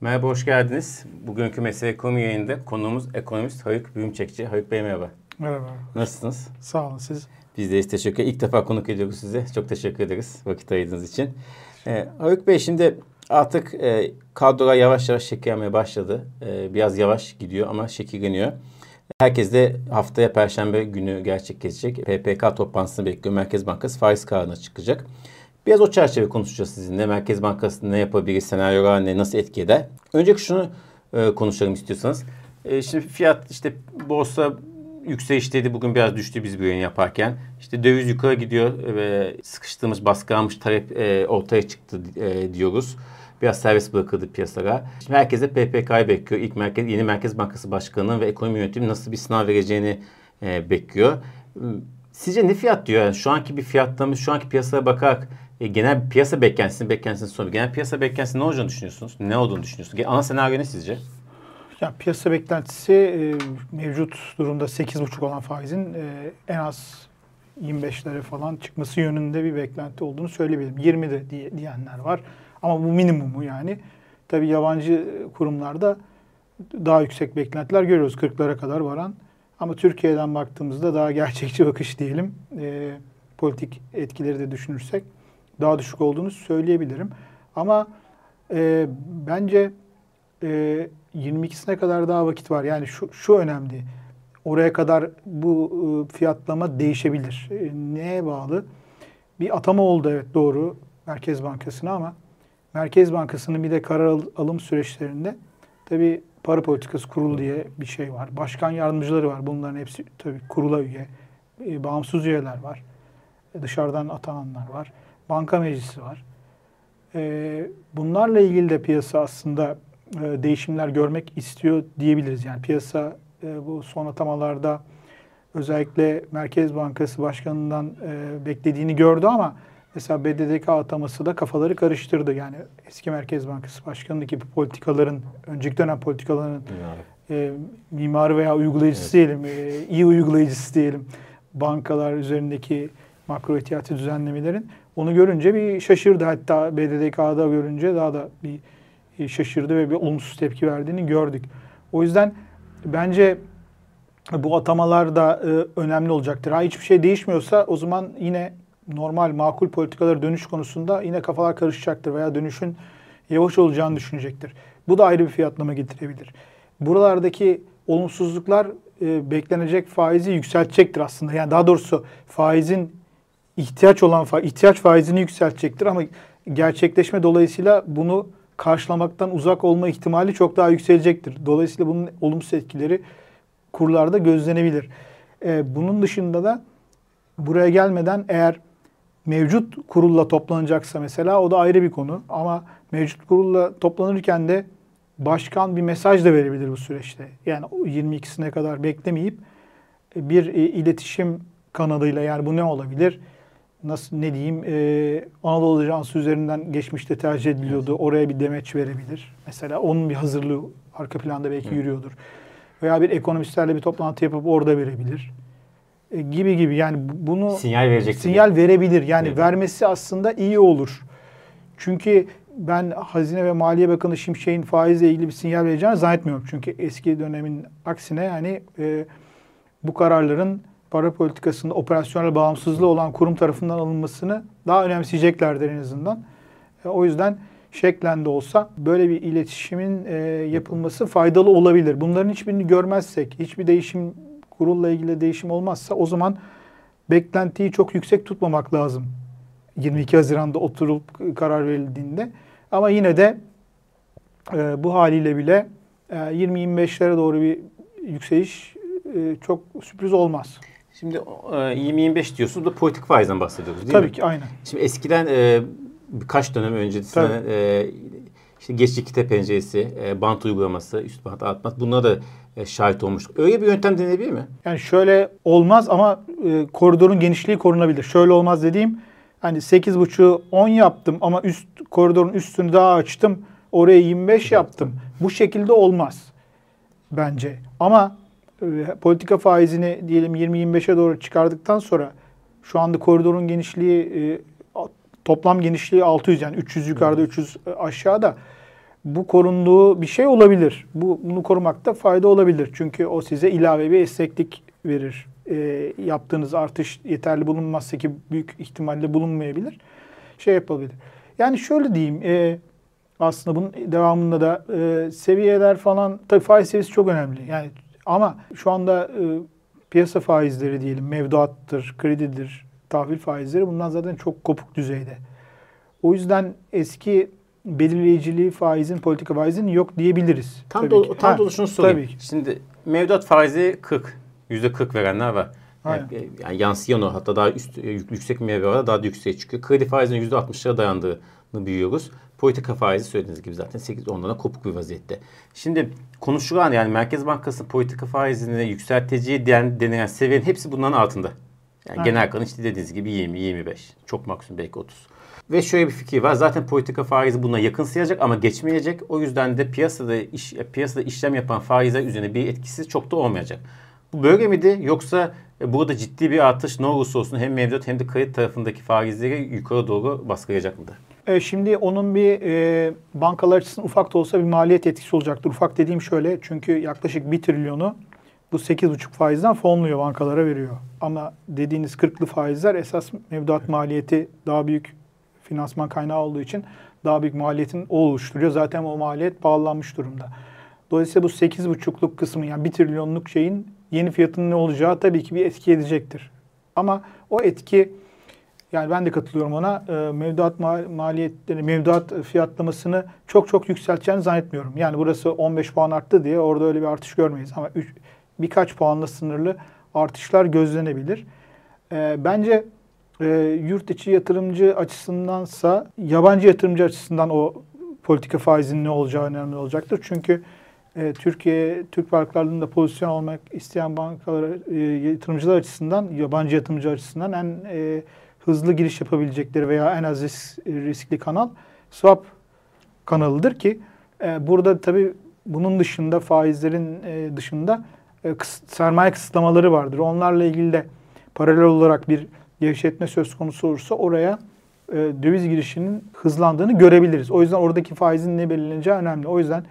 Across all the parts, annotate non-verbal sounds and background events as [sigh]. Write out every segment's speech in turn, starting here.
Merhaba, hoş geldiniz. Bugünkü Mesele Ekonomi yayında konuğumuz ekonomist Haluk Büyümçekçi. Haluk Bey merhaba. Merhaba. Nasılsınız? Sağ olun siz. Biz de teşekkür İlk defa konuk ediyoruz size. Çok teşekkür ederiz vakit ayırdığınız için. Ee, Haluk Bey şimdi artık e, kadrolar yavaş yavaş şekillenmeye başladı. E, biraz yavaş gidiyor ama şekilleniyor. Herkes de haftaya Perşembe günü gerçekleşecek PPK toplantısını bekliyor. Merkez Bankası faiz kararına çıkacak. Biraz o çerçeve konuşacağız sizinle. Merkez Bankası ne yapabilir, senaryolar ne, nasıl etki eder? Önceki şunu e, konuşalım istiyorsanız. E, şimdi fiyat işte borsa yükselişteydi. Bugün biraz düştü biz bir yayın yaparken. İşte döviz yukarı gidiyor ve sıkıştığımız, baskı almış talep e, ortaya çıktı e, diyoruz. Biraz serbest bırakıldı piyasalara. Şimdi herkese PPK'yı bekliyor. İlk merkez, yeni Merkez Bankası Başkanı'nın ve ekonomi yönetimi nasıl bir sınav vereceğini e, bekliyor. Sizce ne fiyat diyor? Yani şu anki bir fiyatlama, şu anki piyasaya bakarak e, genel piyasa beklentisini, beklentisini soruyor. Genel piyasa beklentisi ne olacağını düşünüyorsunuz? Ne olduğunu düşünüyorsunuz? Ana senaryo ne sizce? Ya piyasa beklentisi e, mevcut durumda 8,5 olan faizin e, en az 25'lere falan çıkması yönünde bir beklenti olduğunu söyleyebilirim. 20 de diye, diyenler var. Ama bu minimumu yani. Tabii yabancı kurumlarda daha yüksek beklentiler görüyoruz. 40'lara kadar varan. Ama Türkiye'den baktığımızda daha gerçekçi bakış diyelim. E, politik etkileri de düşünürsek daha düşük olduğunu söyleyebilirim. Ama e, bence e, 22'sine kadar daha vakit var. Yani şu, şu önemli. Oraya kadar bu e, fiyatlama değişebilir. E, neye bağlı? Bir atama oldu evet doğru Merkez Bankası'na ama Merkez Bankası'nın bir de karar alım süreçlerinde tabii para politikası kurulu diye bir şey var. Başkan yardımcıları var. Bunların hepsi tabii kurula üye. E, bağımsız üyeler var. E, dışarıdan atananlar var. Banka meclisi var. E, bunlarla ilgili de piyasa aslında e, değişimler görmek istiyor diyebiliriz. Yani piyasa e, bu son atamalarda özellikle Merkez Bankası Başkanı'ndan e, beklediğini gördü ama mesela BDDK ataması da kafaları karıştırdı. Yani eski Merkez Bankası Başkanı'ndaki politikaların, önceki dönem politikaların e, mimarı veya uygulayıcısı evet. diyelim, e, iyi uygulayıcısı diyelim. Bankalar üzerindeki makro ihtiyati düzenlemelerin. Onu görünce bir şaşırdı. Hatta BDDK'da görünce daha da bir şaşırdı ve bir olumsuz tepki verdiğini gördük. O yüzden bence bu atamalar da e, önemli olacaktır. Ha hiçbir şey değişmiyorsa o zaman yine normal makul politikalara dönüş konusunda yine kafalar karışacaktır veya dönüşün yavaş olacağını düşünecektir. Bu da ayrı bir fiyatlama getirebilir. Buralardaki olumsuzluklar e, beklenecek faizi yükseltecektir aslında. Yani daha doğrusu faizin ihtiyaç olan fa ihtiyaç faizini yükseltecektir ama gerçekleşme dolayısıyla bunu karşılamaktan uzak olma ihtimali çok daha yükselecektir. Dolayısıyla bunun olumsuz etkileri kurlarda gözlenebilir. Ee, bunun dışında da buraya gelmeden eğer mevcut kurulla toplanacaksa mesela o da ayrı bir konu. Ama mevcut kurulla toplanırken de başkan bir mesaj da verebilir bu süreçte. Yani 22'sine kadar beklemeyip bir e, iletişim kanalıyla yani bu ne olabilir? Nasıl ne diyeyim e, Anadolu Ajansı üzerinden geçmişte tercih ediliyordu. Evet. Oraya bir demeç verebilir. Mesela onun bir hazırlığı arka planda belki evet. yürüyordur. Veya bir ekonomistlerle bir toplantı yapıp orada verebilir. E, gibi gibi yani bunu sinyal verecek. Sinyal gibi. verebilir. Yani evet. vermesi aslında iyi olur. Çünkü ben Hazine ve Maliye Bakanı Şimşek'in faizle ilgili bir sinyal vereceğini zannetmiyorum. Çünkü eski dönemin aksine yani e, bu kararların para politikasında operasyonel bağımsızlığı olan kurum tarafından alınmasını daha önemseyeceklerdir en azından. E, o yüzden şeklen de olsa böyle bir iletişimin e, yapılması faydalı olabilir. Bunların hiçbirini görmezsek, hiçbir değişim kurulla ilgili değişim olmazsa o zaman beklentiyi çok yüksek tutmamak lazım. 22 Haziran'da oturup karar verildiğinde. Ama yine de e, bu haliyle bile e, 20-25'lere doğru bir yükseliş e, çok sürpriz olmaz. Şimdi 20-25 e, diyorsunuz da politik faizden bahsediyoruz değil Tabii mi? Tabii ki aynen. Şimdi eskiden e, birkaç dönem öncesinde e, işte geçici kite penceresi, e, bant uygulaması, üst bant alt bant bunlara da e, şahit olmuş. Öyle bir yöntem denebilir mi? Yani şöyle olmaz ama e, koridorun genişliği korunabilir. Şöyle olmaz dediğim hani 8.5'u 10 yaptım ama üst koridorun üstünü daha açtım. Oraya 25 yaptım. Bu şekilde olmaz bence. Ama politika faizini diyelim 20-25'e doğru çıkardıktan sonra şu anda koridorun genişliği e, toplam genişliği 600 yani 300 yukarıda 300 aşağıda. bu korunduğu bir şey olabilir. Bu bunu korumakta fayda olabilir. Çünkü o size ilave bir esneklik verir. E, yaptığınız artış yeterli bulunmazsa ki büyük ihtimalle bulunmayabilir. Şey yapabilir. Yani şöyle diyeyim. E, aslında bunun devamında da e, seviyeler falan tabii faiz seviyesi çok önemli. Yani ama şu anda e, piyasa faizleri diyelim mevduattır, kredidir, tahvil faizleri bundan zaten çok kopuk düzeyde. O yüzden eski belirleyiciliği faizin, politika faizin yok diyebiliriz. Tam da, tam da şunu sorayım. Tabii ki. Şimdi mevduat faizi 40, yüzde 40 verenler var. Yani, yani yansıyan o hatta daha üst yüksek mevduata daha da yükseğe çıkıyor. Kredi faizinin yüzde 60'lara dayandığını biliyoruz. Politika faizi söylediğiniz gibi zaten 8 ondan kopuk bir vaziyette. Şimdi konuşulan yani Merkez Bankası politika faizini yükselteceği den, denilen seviyenin hepsi bunların altında. Yani genel kanı işte dediğiniz gibi 20, 25. Çok maksimum belki 30. Ve şöyle bir fikir var. Zaten politika faizi buna yakın sayacak ama geçmeyecek. O yüzden de piyasada iş, piyasada işlem yapan faizler üzerine bir etkisi çok da olmayacak. Bu böyle miydi? Yoksa e, burada ciddi bir artış ne olursa olsun hem mevduat hem de kredi tarafındaki faizleri yukarı doğru baskılayacak mıdır? E, şimdi onun bir e, bankalar açısından ufak da olsa bir maliyet etkisi olacaktır. Ufak dediğim şöyle çünkü yaklaşık 1 trilyonu bu 8,5 faizden fonluyor bankalara veriyor. Ama dediğiniz 40'lı faizler esas mevduat maliyeti daha büyük finansman kaynağı olduğu için daha büyük maliyetin o oluşturuyor. Zaten o maliyet pahalanmış durumda. Dolayısıyla bu 8,5'luk kısmı yani 1 trilyonluk şeyin yeni fiyatının ne olacağı tabii ki bir etki edecektir. Ama o etki yani ben de katılıyorum ona. E, mevduat maliyetleri, mevduat fiyatlamasını çok çok yükselteceğini zannetmiyorum. Yani burası 15 puan arttı diye orada öyle bir artış görmeyiz. Ama üç, birkaç puanla sınırlı artışlar gözlenebilir. E, bence e, yurt içi yatırımcı açısındansa yabancı yatırımcı açısından o politika faizinin ne olacağı önemli olacaktır. Çünkü e, Türkiye, Türk varlıklarında pozisyon almak isteyen bankalar, e, yatırımcılar açısından, yabancı yatırımcı açısından en e, hızlı giriş yapabilecekleri veya en az risk, riskli kanal swap kanalıdır ki e, burada tabii bunun dışında faizlerin e, dışında e, kıs, sermaye kısıtlamaları vardır. Onlarla ilgili de paralel olarak bir gevşetme söz konusu olursa oraya e, döviz girişinin hızlandığını görebiliriz. O yüzden oradaki faizin ne belirleneceği önemli. O yüzden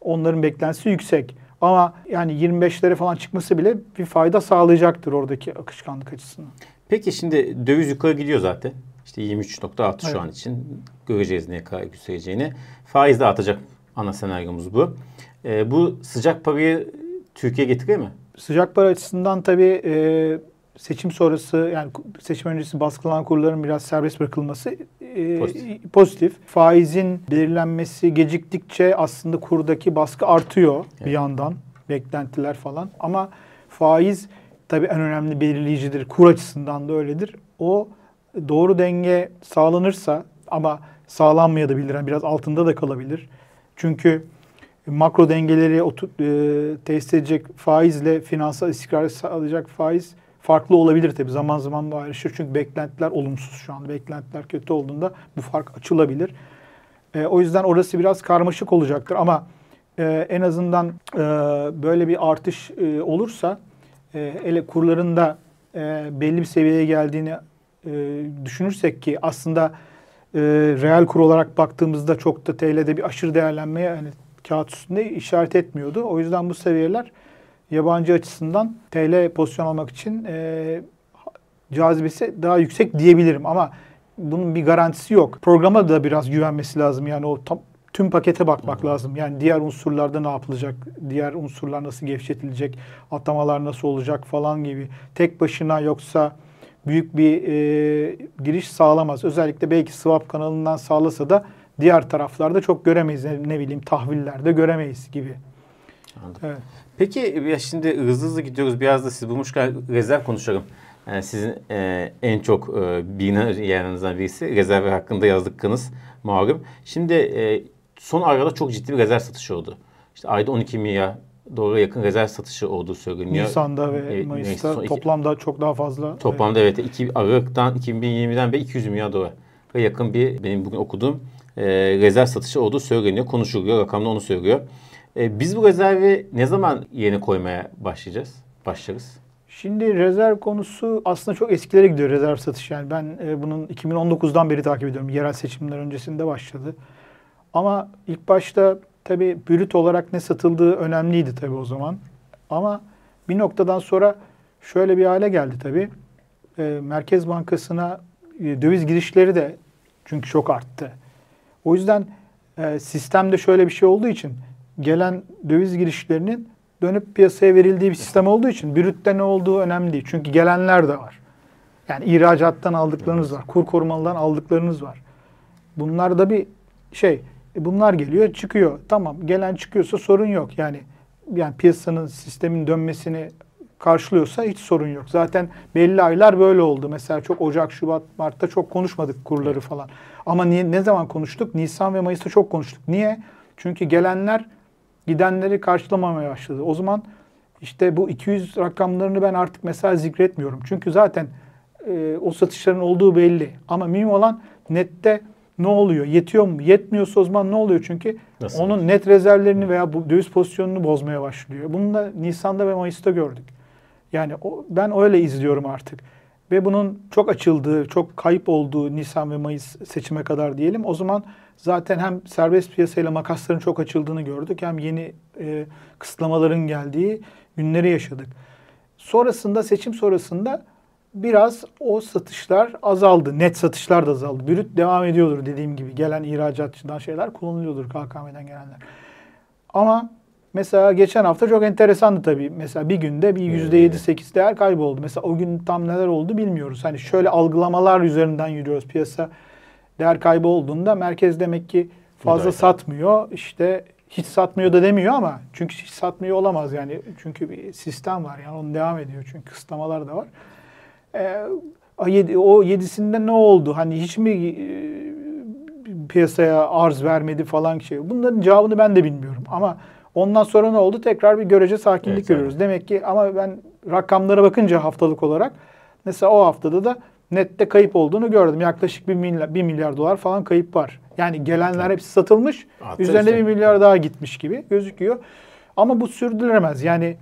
onların beklentisi yüksek. Ama yani 25'lere falan çıkması bile bir fayda sağlayacaktır oradaki akışkanlık açısından. Peki şimdi döviz yukarı gidiyor zaten. İşte 23.6 evet. şu an için. Göreceğiz ne kadar yükseleceğini. Faiz de artacak. Ana senaryomuz bu. E, bu sıcak parayı Türkiye getiriyor mu? Sıcak para açısından tabii e, seçim sonrası yani seçim öncesi baskılanan kurların biraz serbest bırakılması e, pozitif. pozitif. Faizin belirlenmesi geciktikçe aslında kurdaki baskı artıyor evet. bir yandan. Beklentiler falan. Ama faiz tabii en önemli belirleyicidir. Kur açısından da öyledir. O doğru denge sağlanırsa ama sağlanmayabilir. Yani biraz altında da kalabilir. Çünkü makro dengeleri otur, e, tesis edecek faizle finansal istikrar sağlayacak faiz farklı olabilir tabii. Zaman zaman da ayrışır. Çünkü beklentiler olumsuz şu anda. Beklentiler kötü olduğunda bu fark açılabilir. E, o yüzden orası biraz karmaşık olacaktır. Ama e, en azından e, böyle bir artış e, olursa e, ele kurların e, belli bir seviyeye geldiğini e, düşünürsek ki aslında e, reel kur olarak baktığımızda çok da TL'de bir aşırı değerlenmeye yani kağıt üstünde işaret etmiyordu. O yüzden bu seviyeler yabancı açısından TL pozisyon almak için e, cazibesi daha yüksek diyebilirim ama bunun bir garantisi yok. Programa da biraz güvenmesi lazım. Yani o tam, tüm pakete bakmak hı lazım. Yani diğer unsurlarda ne yapılacak, diğer unsurlar nasıl gevşetilecek, atlamalar nasıl olacak falan gibi. Tek başına yoksa büyük bir e, giriş sağlamaz. Özellikle belki swap kanalından sağlasa da diğer taraflarda çok göremeyiz. Ne, ne bileyim tahvillerde göremeyiz gibi. Anladım. Evet. Peki ya şimdi hızlı hızlı gidiyoruz. Biraz da siz bulmuşken rezerv konuşalım. Yani sizin e, en çok e, bilinen yerinizden birisi rezerv hakkında yazdıklarınız malum. Şimdi e, son arada çok ciddi bir rezerv satışı oldu. İşte ayda 12 milyar dolara yakın rezerv satışı olduğu söyleniyor. Nisan'da ve e, Mayıs'ta son, toplamda çok daha fazla. Toplamda evet, evet iki, Aralık'tan 2020'den ve 200 milyar dolara yakın bir benim bugün okuduğum e, rezerv satışı olduğu söyleniyor. Konuşuluyor. Rakamda onu söylüyor. E, biz bu rezervi ne zaman yeni koymaya başlayacağız? Başlarız. Şimdi rezerv konusu aslında çok eskilere gidiyor rezerv satış. Yani ben e, bunun 2019'dan beri takip ediyorum. Yerel seçimler öncesinde başladı. Ama ilk başta tabii brüt olarak ne satıldığı önemliydi tabii o zaman. Ama bir noktadan sonra şöyle bir hale geldi tabii. E, Merkez Bankası'na e, döviz girişleri de çünkü çok arttı. O yüzden e, sistemde şöyle bir şey olduğu için gelen döviz girişlerinin dönüp piyasaya verildiği bir sistem olduğu için brütte ne olduğu önemli değil. Çünkü gelenler de var. Yani ihracattan aldıklarınız var. Kur korumalıdan aldıklarınız var. Bunlar da bir şey. E, bunlar geliyor, çıkıyor. Tamam, gelen çıkıyorsa sorun yok. Yani yani piyasanın sistemin dönmesini karşılıyorsa hiç sorun yok. Zaten belli aylar böyle oldu. Mesela çok Ocak, Şubat, Mart'ta çok konuşmadık kurları falan. Ama niye, ne zaman konuştuk? Nisan ve Mayıs'ta çok konuştuk. Niye? Çünkü gelenler gidenleri karşılamamaya başladı. O zaman işte bu 200 rakamlarını ben artık mesela zikretmiyorum. Çünkü zaten e, o satışların olduğu belli. Ama mühim olan nette ne oluyor? Yetiyor mu? Yetmiyorsa o zaman ne oluyor? Çünkü Nasıl? onun net rezervlerini veya bu döviz pozisyonunu bozmaya başlıyor. Bunu da Nisan'da ve Mayıs'ta gördük. Yani o, ben öyle izliyorum artık. Ve bunun çok açıldığı, çok kayıp olduğu Nisan ve Mayıs seçime kadar diyelim. O zaman zaten hem serbest piyasayla makasların çok açıldığını gördük. Hem yeni e, kısıtlamaların geldiği günleri yaşadık. Sonrasında seçim sonrasında biraz o satışlar azaldı. Net satışlar da azaldı. Brüt devam ediyordur dediğim gibi. Gelen ihracatçıdan şeyler kullanılıyordur KKM'den gelenler. Ama mesela geçen hafta çok enteresandı tabii. Mesela bir günde bir yüzde yedi sekiz değer kayboldu. Mesela o gün tam neler oldu bilmiyoruz. Hani şöyle algılamalar üzerinden yürüyoruz. Piyasa değer kaybı olduğunda merkez demek ki fazla satmıyor. İşte hiç satmıyor da demiyor ama çünkü hiç satmıyor olamaz yani. Çünkü bir sistem var yani onun devam ediyor. Çünkü kısıtlamalar da var. Ee, o yedisinde ne oldu? Hani hiç mi e, piyasaya arz vermedi falan şey. Bunların cevabını ben de bilmiyorum ama ondan sonra ne oldu? Tekrar bir görece sakinlik evet, görüyoruz. Evet. Demek ki ama ben rakamlara bakınca haftalık olarak mesela o haftada da nette kayıp olduğunu gördüm. Yaklaşık bir milyar, bir milyar dolar falan kayıp var. Yani gelenler evet. hepsi satılmış. Hatta üzerine bir milyar daha gitmiş gibi gözüküyor. Ama bu sürdürülemez. Yani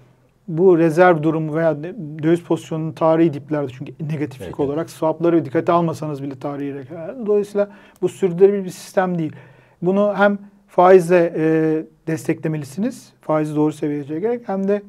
bu rezerv durumu veya döviz pozisyonunun tarihi diplerde çünkü negatiflik evet. olarak swapları dikkate almasanız bile tarihi Dolayısıyla bu sürdürülebilir bir sistem değil. Bunu hem faizle e, desteklemelisiniz. Faizi doğru seviyeye gerek hem de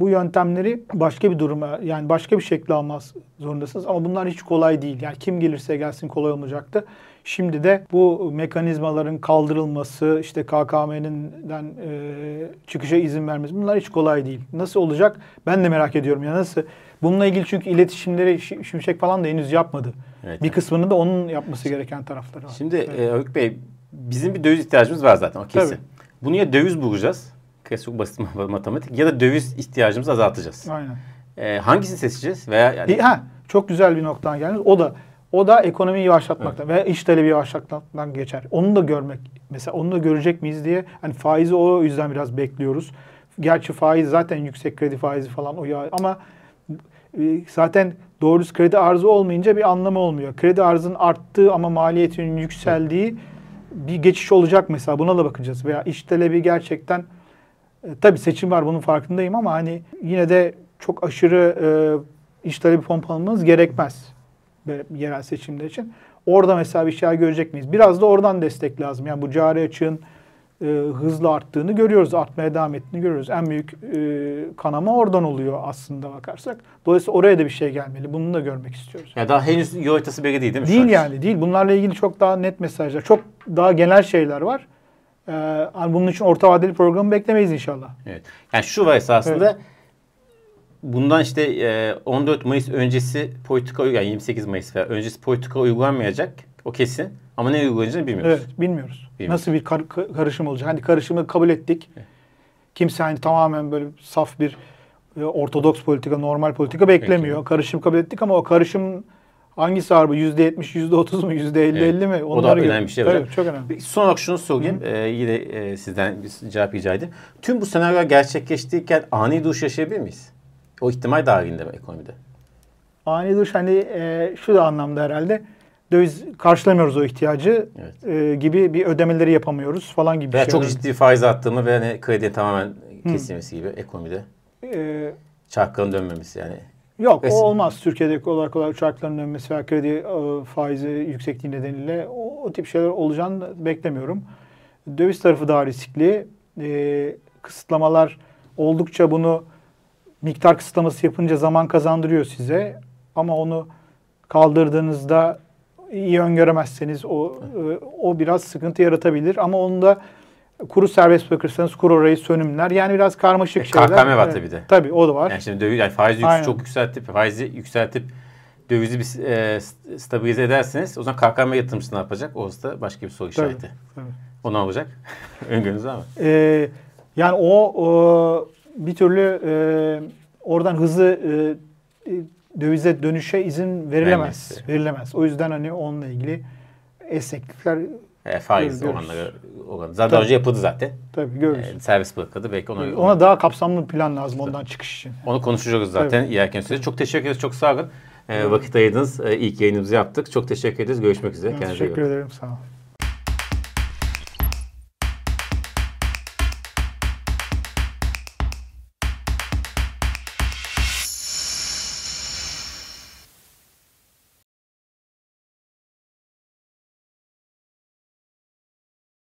bu yöntemleri başka bir duruma yani başka bir şekilde almaz zorundasınız. Ama bunlar hiç kolay değil. Yani kim gelirse gelsin kolay olmayacaktı. Şimdi de bu mekanizmaların kaldırılması, işte KKM'den e, çıkışa izin vermesi bunlar hiç kolay değil. Nasıl olacak? Ben de merak ediyorum. Ya nasıl? Bununla ilgili çünkü iletişimleri Şimşek falan da henüz yapmadı. Evet, bir kısmını da onun yapması gereken tarafları var. Şimdi evet. e, Haluk Bey bizim bir döviz ihtiyacımız var zaten o kesin. Tabii. Bunu ya döviz bulacağız çok basit matematik ya da döviz ihtiyacımızı azaltacağız. Aynen. Ee, hangisini seçeceğiz veya yani... Ha, çok güzel bir noktadan geldiniz. O da o da ekonomiyi yavaşlatmaktan evet. ve iş talebi yavaşlatmaktan geçer. Onu da görmek mesela onu da görecek miyiz diye hani faizi o yüzden biraz bekliyoruz. Gerçi faiz zaten yüksek kredi faizi falan o ya ama e, zaten doğrusu kredi arzı olmayınca bir anlamı olmuyor. Kredi arzının arttığı ama maliyetinin yükseldiği bir geçiş olacak mesela buna da bakacağız. Veya iş talebi gerçekten e, tabii seçim var bunun farkındayım ama hani yine de çok aşırı e, iş talebi pompalamamız gerekmez böyle yerel seçimler için. Orada mesela bir şey görecek miyiz? Biraz da oradan destek lazım. Yani bu cari açığın e, hızla arttığını görüyoruz. Artmaya devam ettiğini görüyoruz. En büyük e, kanama oradan oluyor aslında bakarsak. Dolayısıyla oraya da bir şey gelmeli. Bunu da görmek istiyoruz. Ya daha henüz yol haritası belli değil değil mi? Değil yani değil. Bunlarla ilgili çok daha net mesajlar. Çok daha genel şeyler var. Ee, bunun için orta vadeli programı beklemeyiz inşallah. Evet. Yani şu var esasında evet. bundan işte 14 e, Mayıs öncesi politika yani 28 Mayıs veya öncesi politika uygulanmayacak. O kesin. Ama ne uygulanacağını bilmiyoruz. Evet, bilmiyoruz. bilmiyoruz. Nasıl bir kar- karışım olacak? Hani karışımı kabul ettik. Evet. Kimse hani tamamen böyle saf bir e, ortodoks politika, normal politika beklemiyor. Peki. Karışım kabul ettik ama o karışım Hangisi ağır bu? %70, %30 mu? %50, evet. 50 mi? Onları o da önemli bir şey. Tabii, çok önemli. Son olarak şunu sorayım. Ee, yine e, sizden bir cevap rica edeyim. Tüm bu senaryolar gerçekleştiğikken ani duş yaşayabilir miyiz? O ihtimal dahilinde mi ekonomide? Ani duş hani e, şu da anlamda herhalde. Döviz karşılamıyoruz o ihtiyacı evet. e, gibi bir ödemeleri yapamıyoruz falan gibi. Veya çok ciddi faiz attığımı ve hani kredi tamamen kesilmesi Hı. gibi ekonomide. Ee, Çarkların dönmemesi yani. Yok Resim. o olmaz. Türkiye'de kolay kolay uçakların dönmesi veya kredi e, faizi yüksekliği nedeniyle o, o tip şeyler olacağını beklemiyorum. döviz tarafı daha riskli. E, kısıtlamalar oldukça bunu miktar kısıtlaması yapınca zaman kazandırıyor size. Ama onu kaldırdığınızda iyi öngöremezseniz o e, o biraz sıkıntı yaratabilir. Ama onu da kuru serbest bırakırsanız kur orayı sönümler. Yani biraz karmaşık E, şeyler. KKM var tabii de. Tabii o da var. Yani şimdi döviz, yani faizi yük- Aynen. çok yükseltip, faizi yükseltip dövizi bir e, st- stabilize ederseniz o zaman KKM yatırımcısı ne yapacak? O da başka bir soru Tabii, işareti. tabii. O ne olacak? [laughs] Öngörünüz var mı? Ee, yani o, o bir türlü e, oradan hızlı e, e, dövize dönüşe izin verilemez. Vermez. Verilemez. O yüzden hani onunla ilgili esneklikler E, faiz oranları, oranı. Zaten Tabii. önce yapıldı zaten. tabii görürüz. E, servis bırakıldı. Belki onu, Ona daha kapsamlı bir plan lazım ondan çıkış için. onu konuşacağız zaten ileriki süreçte. Çok teşekkür ederiz. Çok sağ olun. E, vakit ayırdınız. E, ilk yayınımızı yaptık. Çok teşekkür ederiz. Görüşmek üzere. Ben Kendinize iyi teşekkür ederim. Sağ olun.